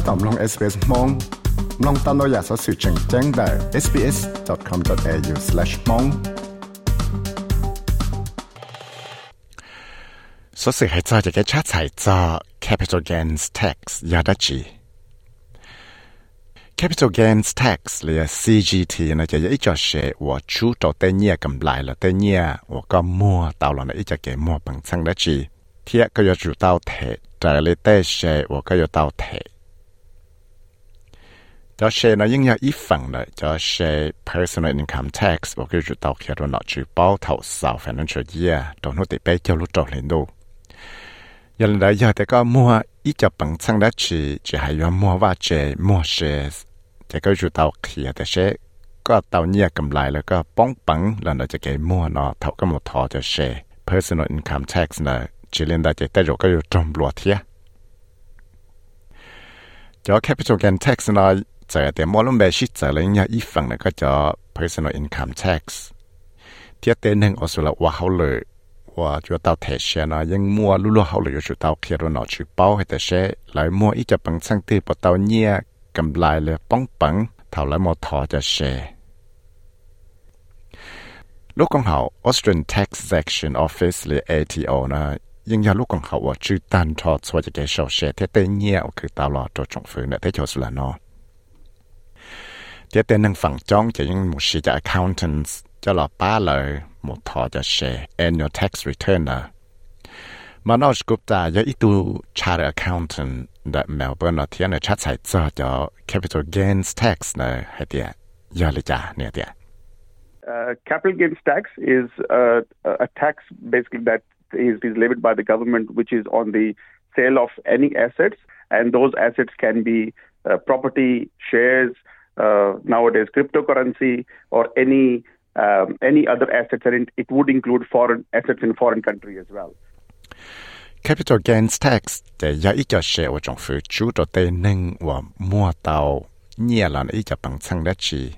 ถ้าตอบลอง SBS มองลองตามเราอยากสอสื่อแจ้งแจ้งได้ sbs.com.au/mong สอสื่อให้จอจะแก้ชาติใส่จอ capital gains tax ยาดัจี capital gains tax หรือ CGT นะจะยิ่งจะเชื่อว่าชูต่อเตเนียกำไรละเตเนียว่าก็มั่วตาวละนะยิ่งจะเก็มั่วปังชังดัจีเทียก็จะจู่ตาวเทแต่เลยเตเชื่อว่าก็จะตาวเท จะเชนะยิ่งยาอีฝั่งเลยจะเช personal income tax บอกคือจุดต่อเขียนหลอดชื่อเป้าเท่าสาว financial year ตรงนู้นติไปเกี่ยวรู้จอเห็นดูยันได้ยาแต่ก็มัวอีจะปังสังได้ชีจะหายมัวว่าเจมัวเชจะก็จุดต่อเขียนแต่เชก็เต่าเนี่ยกำไรแล้วก็ป้องปังแล้วเราจะเกมัวเนาะเท่าก็หมดทอจะเช personal income tax เนาะจีเล่นได้จะแต่เราก็อยู่ตรงบลัวเทียจะ capital gain tax เนาะ จะแต่มอลุ่มเบชิจะเลยเนี่ยอีฝั่งเนี่ยก็จะ personal income tax เทียเตนึงอสุละว่าเขาเลยว่าจะเตาเทเชนะยังมั่วลุ่ๆเขาเลยอยู่เตาเขียรนอชื่อเป้าให้แต่เชเลยมั่วอีจะปังสังตีปเตาเนี่ยกำไรเลยป้องปังเท่าไรมอทอจะเชลูกของเขา Austrian Taxation Office หรือ ATO นะยังยาลูกของเขาว่าชื่อตันทอดสวยจะเกชเชเทเตเนียคือตาลอตัวจงฟื้นเนี่ยเทชสุลานอ 接着能放中就用某些的 accountants 叫了巴了，木头的是 annual tax returner。Manoj Gupta 有一度 accountant 的 capital gains tax 呢，还点要了家那点。Uh, capital gains tax is a, a tax basically that is, is levied by the government, which is on the sale of any assets, and those assets can be uh, property, shares, Uh, nowadays cryptocurrency, or any um, any other assets, and it, would include foreign assets in foreign country as well. capital gains tax để ya ít cho sẽ ở trong phủ chủ đầu tư nâng và mua tàu nhẹ là ít cho bằng chân đất chỉ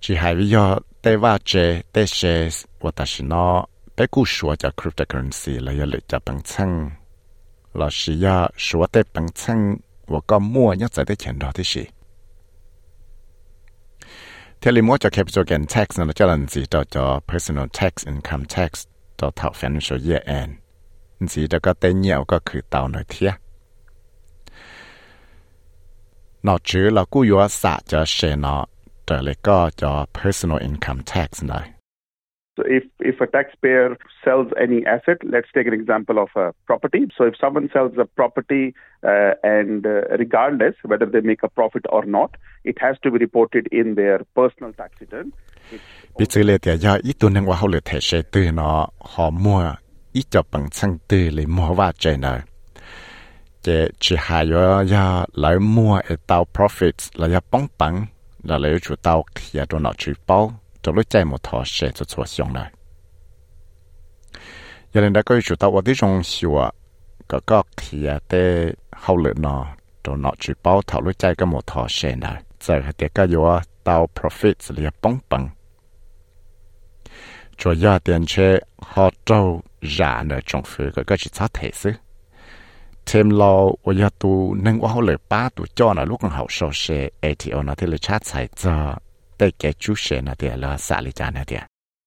chỉ hai vì do tây va chế tây sẽ và ta chỉ nó bé cú sửa cho cryptocurrency là ya lệ cho bằng chân là chỉ ya sửa tây bằng chân và có mua nhất tại tây tiền đó thì gì เทลมัวจะ capital gain tax นั่ะจะลันสีต่อจอ personal tax income tax ต่อเท่า financial year end สีแล้วก็เต้นเหี่ยวก็คือเต่าหน่อยเทียนอกจากเรากู้ยัวสะจะเชนอแต่เลยก็จะ personal income tax นะ So if, if a taxpayer sells any asset, let's take an example of a property. So if someone sells a property uh, and uh, regardless whether they make a profit or not, it has to be reported in their personal tax return. Bị xử lý thì do ít tuần qua hậu lệ thể sẽ từ nó họ mua ít cho bằng xăng từ profits là do bóng là lấy chủ tàu khi ở đó cho lúc chạy một thọ sẽ cho cho xong nè giờ nên đã có chủ tàu ở đây trong xíu có có kia để hậu lực nó đồ nó chịu bao thọ lúc chạy cái một thọ sẽ nè giờ thì cái yo tàu profits là ya bóng bằng cho ya tiền chế họ trâu ra nợ trong phủ cái cái chỉ thể thêm lo và ya tu nâng qua lời ba tu cho nó lúc còn học sau xe ATO nó thì lời chát sai cho để cái chú xe nó thì là xả lý trả nó thì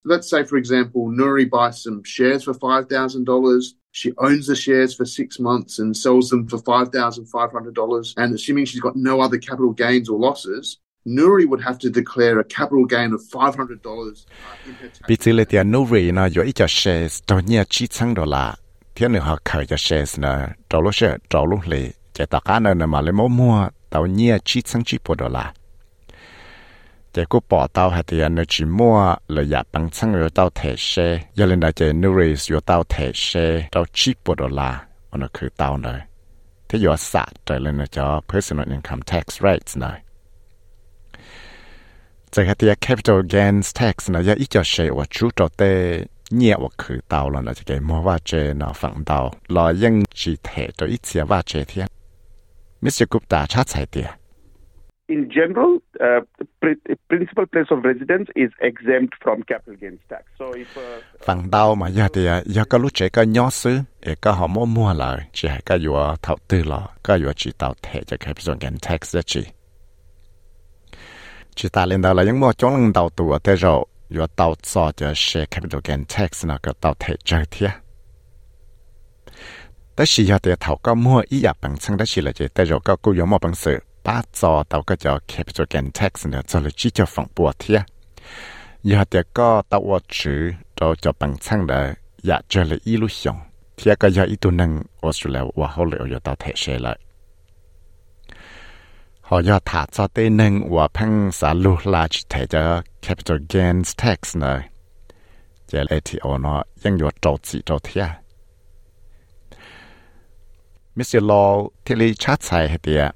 Let's say, for example, Nuri buys some shares for $5,000. She owns the shares for six months and sells them for $5,500. And assuming she's got no other capital gains or losses, Nuri would have to declare a capital gain of $500 in her tax. bị chỉ là tiền Nuri nó có ít cho shares đó nhia chi chăng đó là thiên nữa họ khởi cho shares nè trâu lúc sẽ trâu lúc lì chỉ tất cả nơi mà lấy mua mua tàu nhia chi chăng chi bộ đó จะกูปอเตาหัตยันจิมัวเลยอยากปังซังยอเตาเทเชยาเลนดาเจนูริสยอเตาเทเชเตาชิปวดลาอันคือเตาเลยที่ยอสะใจเลยนะจ๊อ personal income tax rates นะจะหัตยา capital gains tax นะยาอีกจะเชว่าชูตเตเนี่ยว่าคือเตาแล้วนะจะเกมัวว่าเจนะฝั่งเตาลอยยังจีเทตัวอีเสียว่าเจเทียมิสเตอร์กุปตาชาติเตีย in general, uh, principal place of residence is exempt from capital gains tax. So if uh, phần đau mà giờ thì à, giờ cái lúc trẻ cái nhỏ xứ, cái họ mua mua lại, chỉ hay cái vừa thảo tư lọ, cái vừa chỉ tạo thể cho capital gains tax đó chỉ. Chỉ ta lên đầu là những mua chống lần đầu tuổi thế rồi, vừa tạo cho cho share capital gains tax nó cái tạo thể chơi thiệt. Tất nhiên giờ thì thảo các mua ý giả bằng xăng đó chỉ là chỉ, thế rồi các cô yếu mua bằng sự 八座到个叫 capital gain tax 呢，做了几条放波贴。以后这个到我吃到叫本仓的也做了一路上，第二个要一度能我出来，我后来我又到台水了。好要他做的能我碰啥路拉去台叫 capital gains tax 呢？这 ATO 呢，应有着急着贴。Mr. Law，这里查菜的。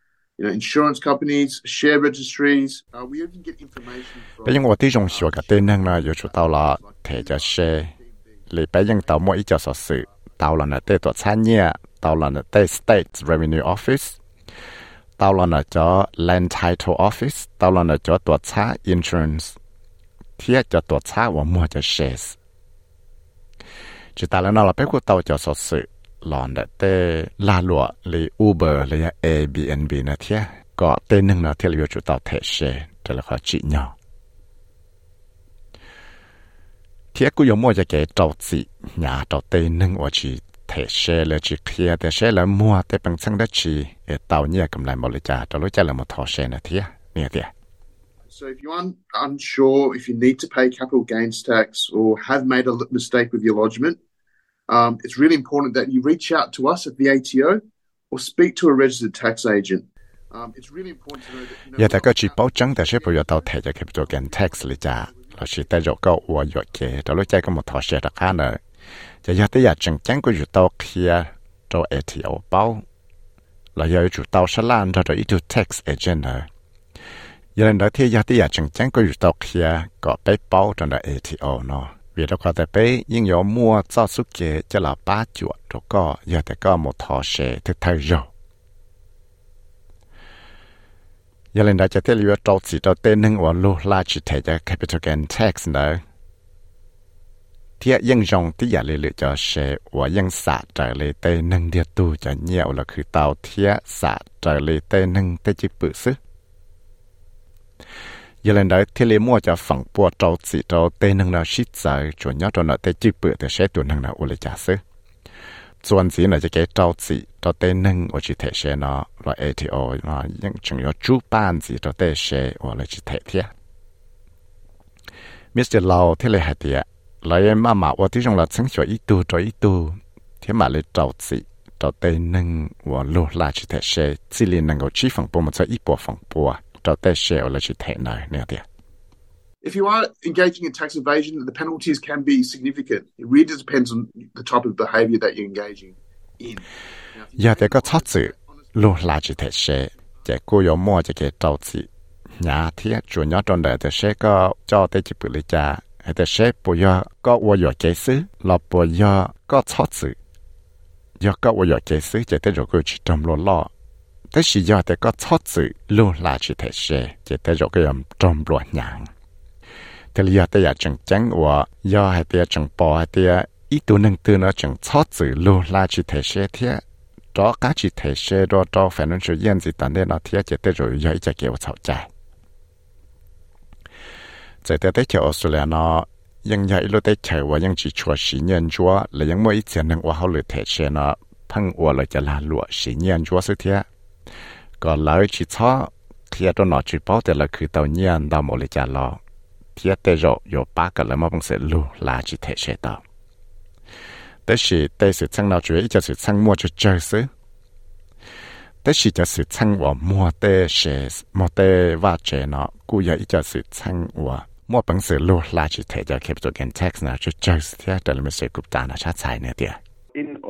bây giờ tôi dùng sửa cả tên hàng là giờ chúng tao là thể cho share. Lấy bây giờ tao mỗi cho sở sự. Tao là nơi tổ sản nhẹ tao là nơi state revenue office. Tao là nơi cho land title office. Tao là nơi cho tuột xã insurance. Thiết cho tổ xã và mua cho shares. Chỉ ta là nó là bé của tao cho sở sự. หลอนแต่ลาลัวเลยอูเบอร์เลย Airbnb นะเทียก็เตนหนึ่งนะเทียวอยู่จุดต่อเทเชแต่ละขอจีเนาะเทียกูยมัวจะเกจอจีหยาต่อเตนหนึ่งว่าจีเทเชเลยจีเคลียแต่เชแล้วมัวแต่เป็นสังได้จีเอเต่าเนี่ยกำไรหมดเจ้าจะรู้จักเลยมาทอเชนะเทียเนี่ยเทีย So if you're un- unsure if you need to pay capital gains tax or have made a mistake with your lodgement, um, it's really important that you reach out to us at the ATO or speak to a registered tax agent. Um, yeah, có chỉ bảo chứng tại sẽ bây giờ tao tax lý cha, là chỉ tại rồi có uo uo kê, đó lúc chạy có một thọ xe đặc khác nữa. Giờ giờ tới giờ chừng chắn của chủ tao kia cho ATO bảo là giờ chủ tao sẽ lan cho cho ít tax agent nữa. Giờ lần đó thì giờ tới giờ chừng chắn của chủ tao kia có bé bảo cho nó ATO nó vì đó có thể bé nhưng có mua cho số kế cho là ba chuột rồi có giờ thì có một thọ sẽ thực thời rồi giờ lên đây cho thế liệu trâu chỉ trâu tên nâng và lô la chỉ thể cho capital gain tax nữa thìยังยองที่อยากเลยเลยจะเชว่ายังสะใจเลยเต้นึงเดียตูจะเหี่ยวแ giờ lên đấy thì lấy mua cho phẳng bùa trâu chỉ trâu tê nâng nào xít giờ chủ nhớ cho nó tê chữ bự tê sẽ tuần nâng nào ule chả sứ chuẩn chỉ là cái trâu chỉ trâu tê nâng ở chỉ thể sẽ nó loại ATO mà, những chúng nó chú ban chỉ trâu tê sẽ ở lại chỉ thể thiệt Mr. Lau thì lấy hạt tiệt lấy em mà mà ở ที่ trong là sáng sủa ít tu cho ít tu thế mà lấy trâu chỉ trâu tê nâng và lô la chỉ thể sẽ chỉ liền nâng ở chỉ phẳng bùa mà cho ít bùa phẳng bùa If you are engaging in tax evasion, the penalties can be significant. It really depends on the type of behavior that you're engaging in. giờ thì có thoát sự luôn là chỉ thể sẽ chỉ cô yếu mua chỉ cái trâu chỉ nhà thì chủ nhỏ trong đời thì sẽ có cho tới chỉ bự lý cha hay thì sẽ bù giờ có vô yếu kế sư là bù giờ có thoát sự giờ có vô yếu kế sư chỉ tới rồi cô chỉ trong lo lo thế sử dụng thì có thoát sự luôn là chỉ thể xe chỉ tới rồi cái âm trong ruột nhàng thì giờ tới giờ chẳng chẳng của giờ hay tới chẳng bỏ hay tới ý tu nâng tư nó chẳng thoát sự luôn là chỉ thể xe thế. Đó các chỉ thể xe đó cho phải nên sử yên gì tận đây nó thế, chỉ tới rồi giờ chỉ kiểu thảo chạy giờ tới tới chỗ số thế. ก็เล่าชิช้าเทียตัวหนอชิป้อแต่ละคือเต่าเนียนดาวโมเลจาลอเทียเตโยโยปากันแล้วมาบังเสลูลาจิเทเชตาแต่สิเตสิช่างเราจุยจะสิช่างมัวจะเจอซื้อแต่สิจะสิช่างว่ามัวเตเชสมัวเตว่าเจเนาะกูอยากจะสิช่างว่ามัวบังเสลูลาจิเทจะเก็บตัวกันเท็กซ์นะจะเจอเทียแต่ละไม่เสกุปตานะชาติชายเนี่ยเดีย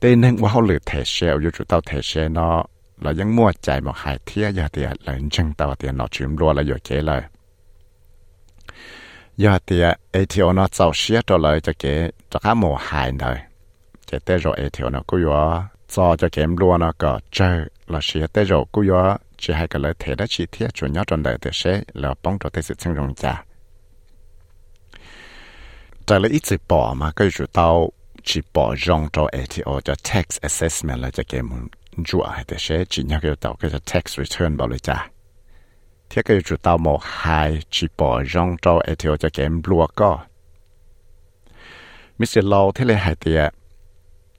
Đây nên quá hậu lửa thể xe, yếu chủ tàu thể xe nó là những mua chạy một hai thiết giá để lần chân tàu thì nó chuyển luôn là giờ kế lời. giờ thì ATO nó giàu xe cho lời cho kế cho khá mùa hại rồi. cái tế rồi ATO nó cứ có cho cho kém luôn nó có chơi là xe tế rồi cứ có chỉ hai cái lời thể đó chỉ thiết chủ nhớ trong đời thì sẽ tới sự chân rộng trả tại lời ít gì bỏ mà cái chủ tao chỉ bỏ rong cho ATO cho tax assessment là cho cái muốn chủ hay thế, sẽ chỉ nhắc cái tàu cái tax return bảo lời cha thế cái chủ tàu một hai chỉ bỏ rong cho ATO cho cái lúa có Mr. Law thế là hai tiệt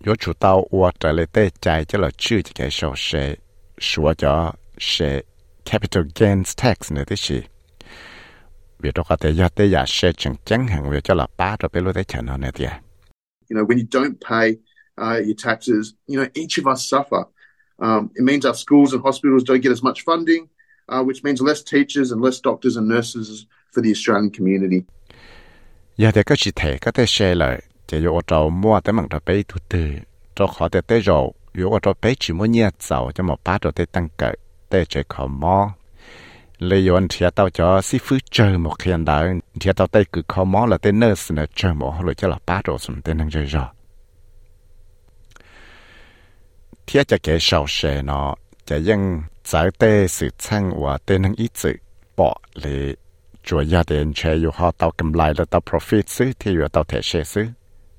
yo chủ tàu qua trở lại tê chạy cho là chưa cho cái sổ sẽ sửa cho sẽ capital gains tax nữa thế gì vì đó có thể do tê giả sẽ chẳng chẳng hàng việc cho là ba rồi bây lối tế chẳng nữa tiệt You know, when you don't pay uh, your taxes, you know, each of us suffer. Um, it means our schools and hospitals don't get as much funding. uh, which means less teachers and less doctors and nurses for the Australian community. giờ thì cái chỉ thể cái thế xe lại chỉ có trâu mua tới bằng trâu bé tu từ cho họ tới tới rồi có trâu bé chỉ muốn nhẹ giàu cho một bát rồi tới tăng cỡ tới chỉ khó mò lấy yon thia tao cho si phứ chờ một khi anh đã thia tao tay cứ khó mó là tên nurse nè chờ một hồi là ba rồi xuống tên năng chơi rồi thia cho kẻ sầu sẻ nó cho ยัง giải tê sự chăng và tên năng ít sự bỏ lệ chùa gia chơi yêu họ cầm lại là tao profit xứ, thì yêu tao thể xe xứ.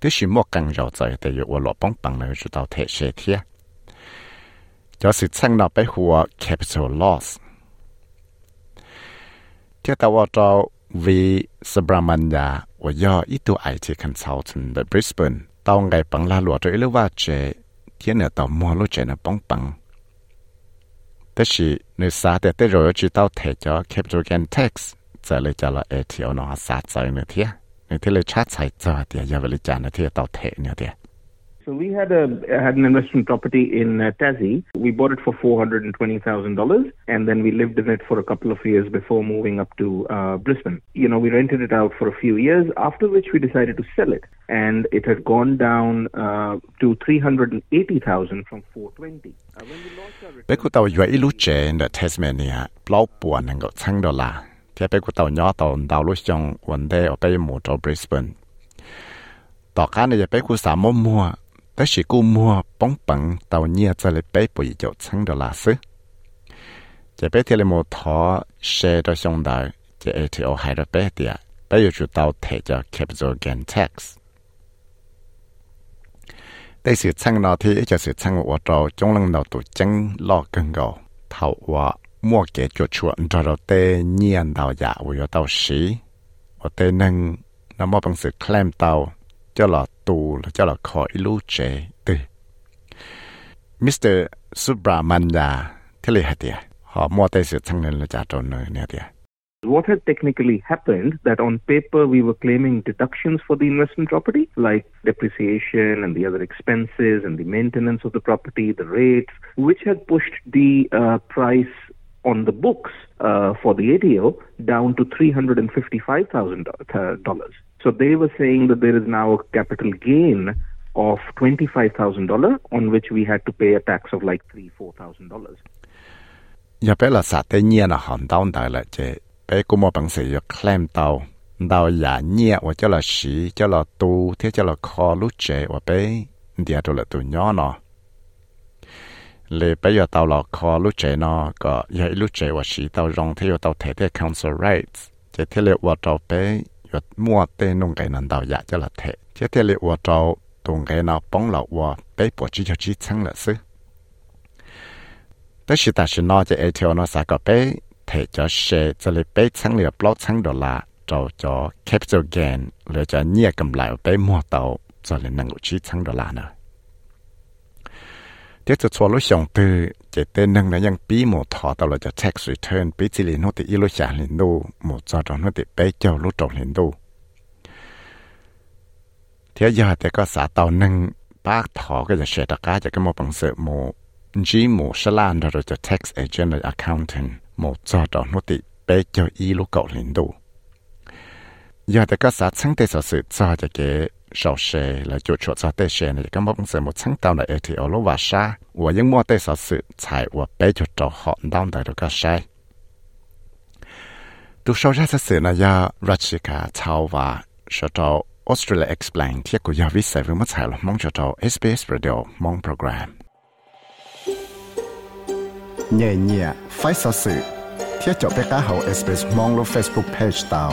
Tức chỉ mua càng giàu giải thì yêu lo bóng bằng nữa cho tao thể xe thia. Cho sự chăng nó bé hùa capital loss. เที่ยวตาวันตกวีสบรามันยาว่าย่ออีตัวไอที่คันเซาทันแบบบริสเบนตองไงปังลาหลัวตัวเอลว่าเจเที่นเนตอมัวลุเจนะปังปังแต่สิเนื้อสาแต่เตโรจิตเอาเทจอแคปจูแกนเท็กซ์จะเลยจะละเอทีโอานอสาใจเนื้อเทียเนื้อเทเลยชาใส่จอเดียยาวเลยจานเนื้อเทียเตาเทเนื้อเดีย So we had a had an investment property in uh, Tassie. We bought it for four hundred and twenty thousand dollars, and then we lived in it for a couple of years before moving up to uh, Brisbane. You know, we rented it out for a few years, after which we decided to sell it, and it had gone down uh, to three hundred and eighty thousand from four twenty. Uh, Bekuta แต่สิกูมัวป้องปังเต่าเนี่ยจะเลยไปปุยจดชั้งดอลาซึจะไปเทเลโมทอเชดอชงดาจะเอทีโอไฮดอเปเตียไปอยู่จุดเต่าเทจะแคปิตอลเกนแท็กซ์ได้สืบชั้งนอที่จะสืบชั้งวัวเราจงลังเราตัวจังลอกกันเก่าเท่าว่ามั่วเกจุดชวนเราเตเนียนเต่าอยากวิวเต่าสีว่าเตนึงน้ำมอบังสือแคลมเต่า What had technically happened that on paper we were claiming deductions for the investment property, like depreciation and the other expenses and the maintenance of the property, the rates, which had pushed the uh, price on the books uh, for the ATO down to $355,000. So they were saying that there is now a capital gain of $25,000 on which we had to pay a tax of like three, $4,000. giờ bé là xã tế nhiên là hòn đau đại là chế bé cũng một bằng sự claim tàu. Tàu giả nhẹ và cho là sĩ cho là tu thế cho là kho lúc chế và bé. Địa đồ là tụ nhỏ nó lê bé giờ tàu là kho lúc chế nó có giờ lúc trẻ và sĩ tàu rong thế tàu thể thể council rights. Chế thế lệ và tàu bé. giờ mua tên nông cái nền tàu giả cho là thể chế thế lệ và tàu tung cái nào bóng lậu và bé bỏ chỉ cho chỉ thắng là sư 但是但是呢，这 ATO 呢，啥个bé thể cho xe cho lấy bé sáng lửa blog sáng đô la trâu cho capital gain lựa cho nhia cầm lại bé mua tàu cho lên năng chỉ thắng đô la nữa tiếp Tục cho lúc xong từ chỉ tên năng là ยัง thọ tàu là cho tax return bí chỉ liền nó thì ít lúc trả liền đô một cho đó nó thì bé cho lúc trâu liền đô thế giờ thì có xã tàu năng bác thọ cái là sẽ đặc cái cái một bằng sự một chỉ một số lan đó cho tax agent là accountant một cho đó nó thì bé cho ít lúc cậu liền đô giờ thì có xã chẳng thể sở sự cho cho cái sau xe là chỗ chỗ cho tê xe này cái mong sẽ một tháng tàu là ATO lô và sa và những mua tê sở sự chạy và bé cho trò họ đau tại đó cái sai tu sau ra sự là do Rachika Chao và sở trò Australia Explain thiết của giáo viết sẽ với mất chạy là mong cho trò SBS Radio mong program nhẹ nhẹ phải sở sự thiết cho bé cá hậu SBS mong lo Facebook page tàu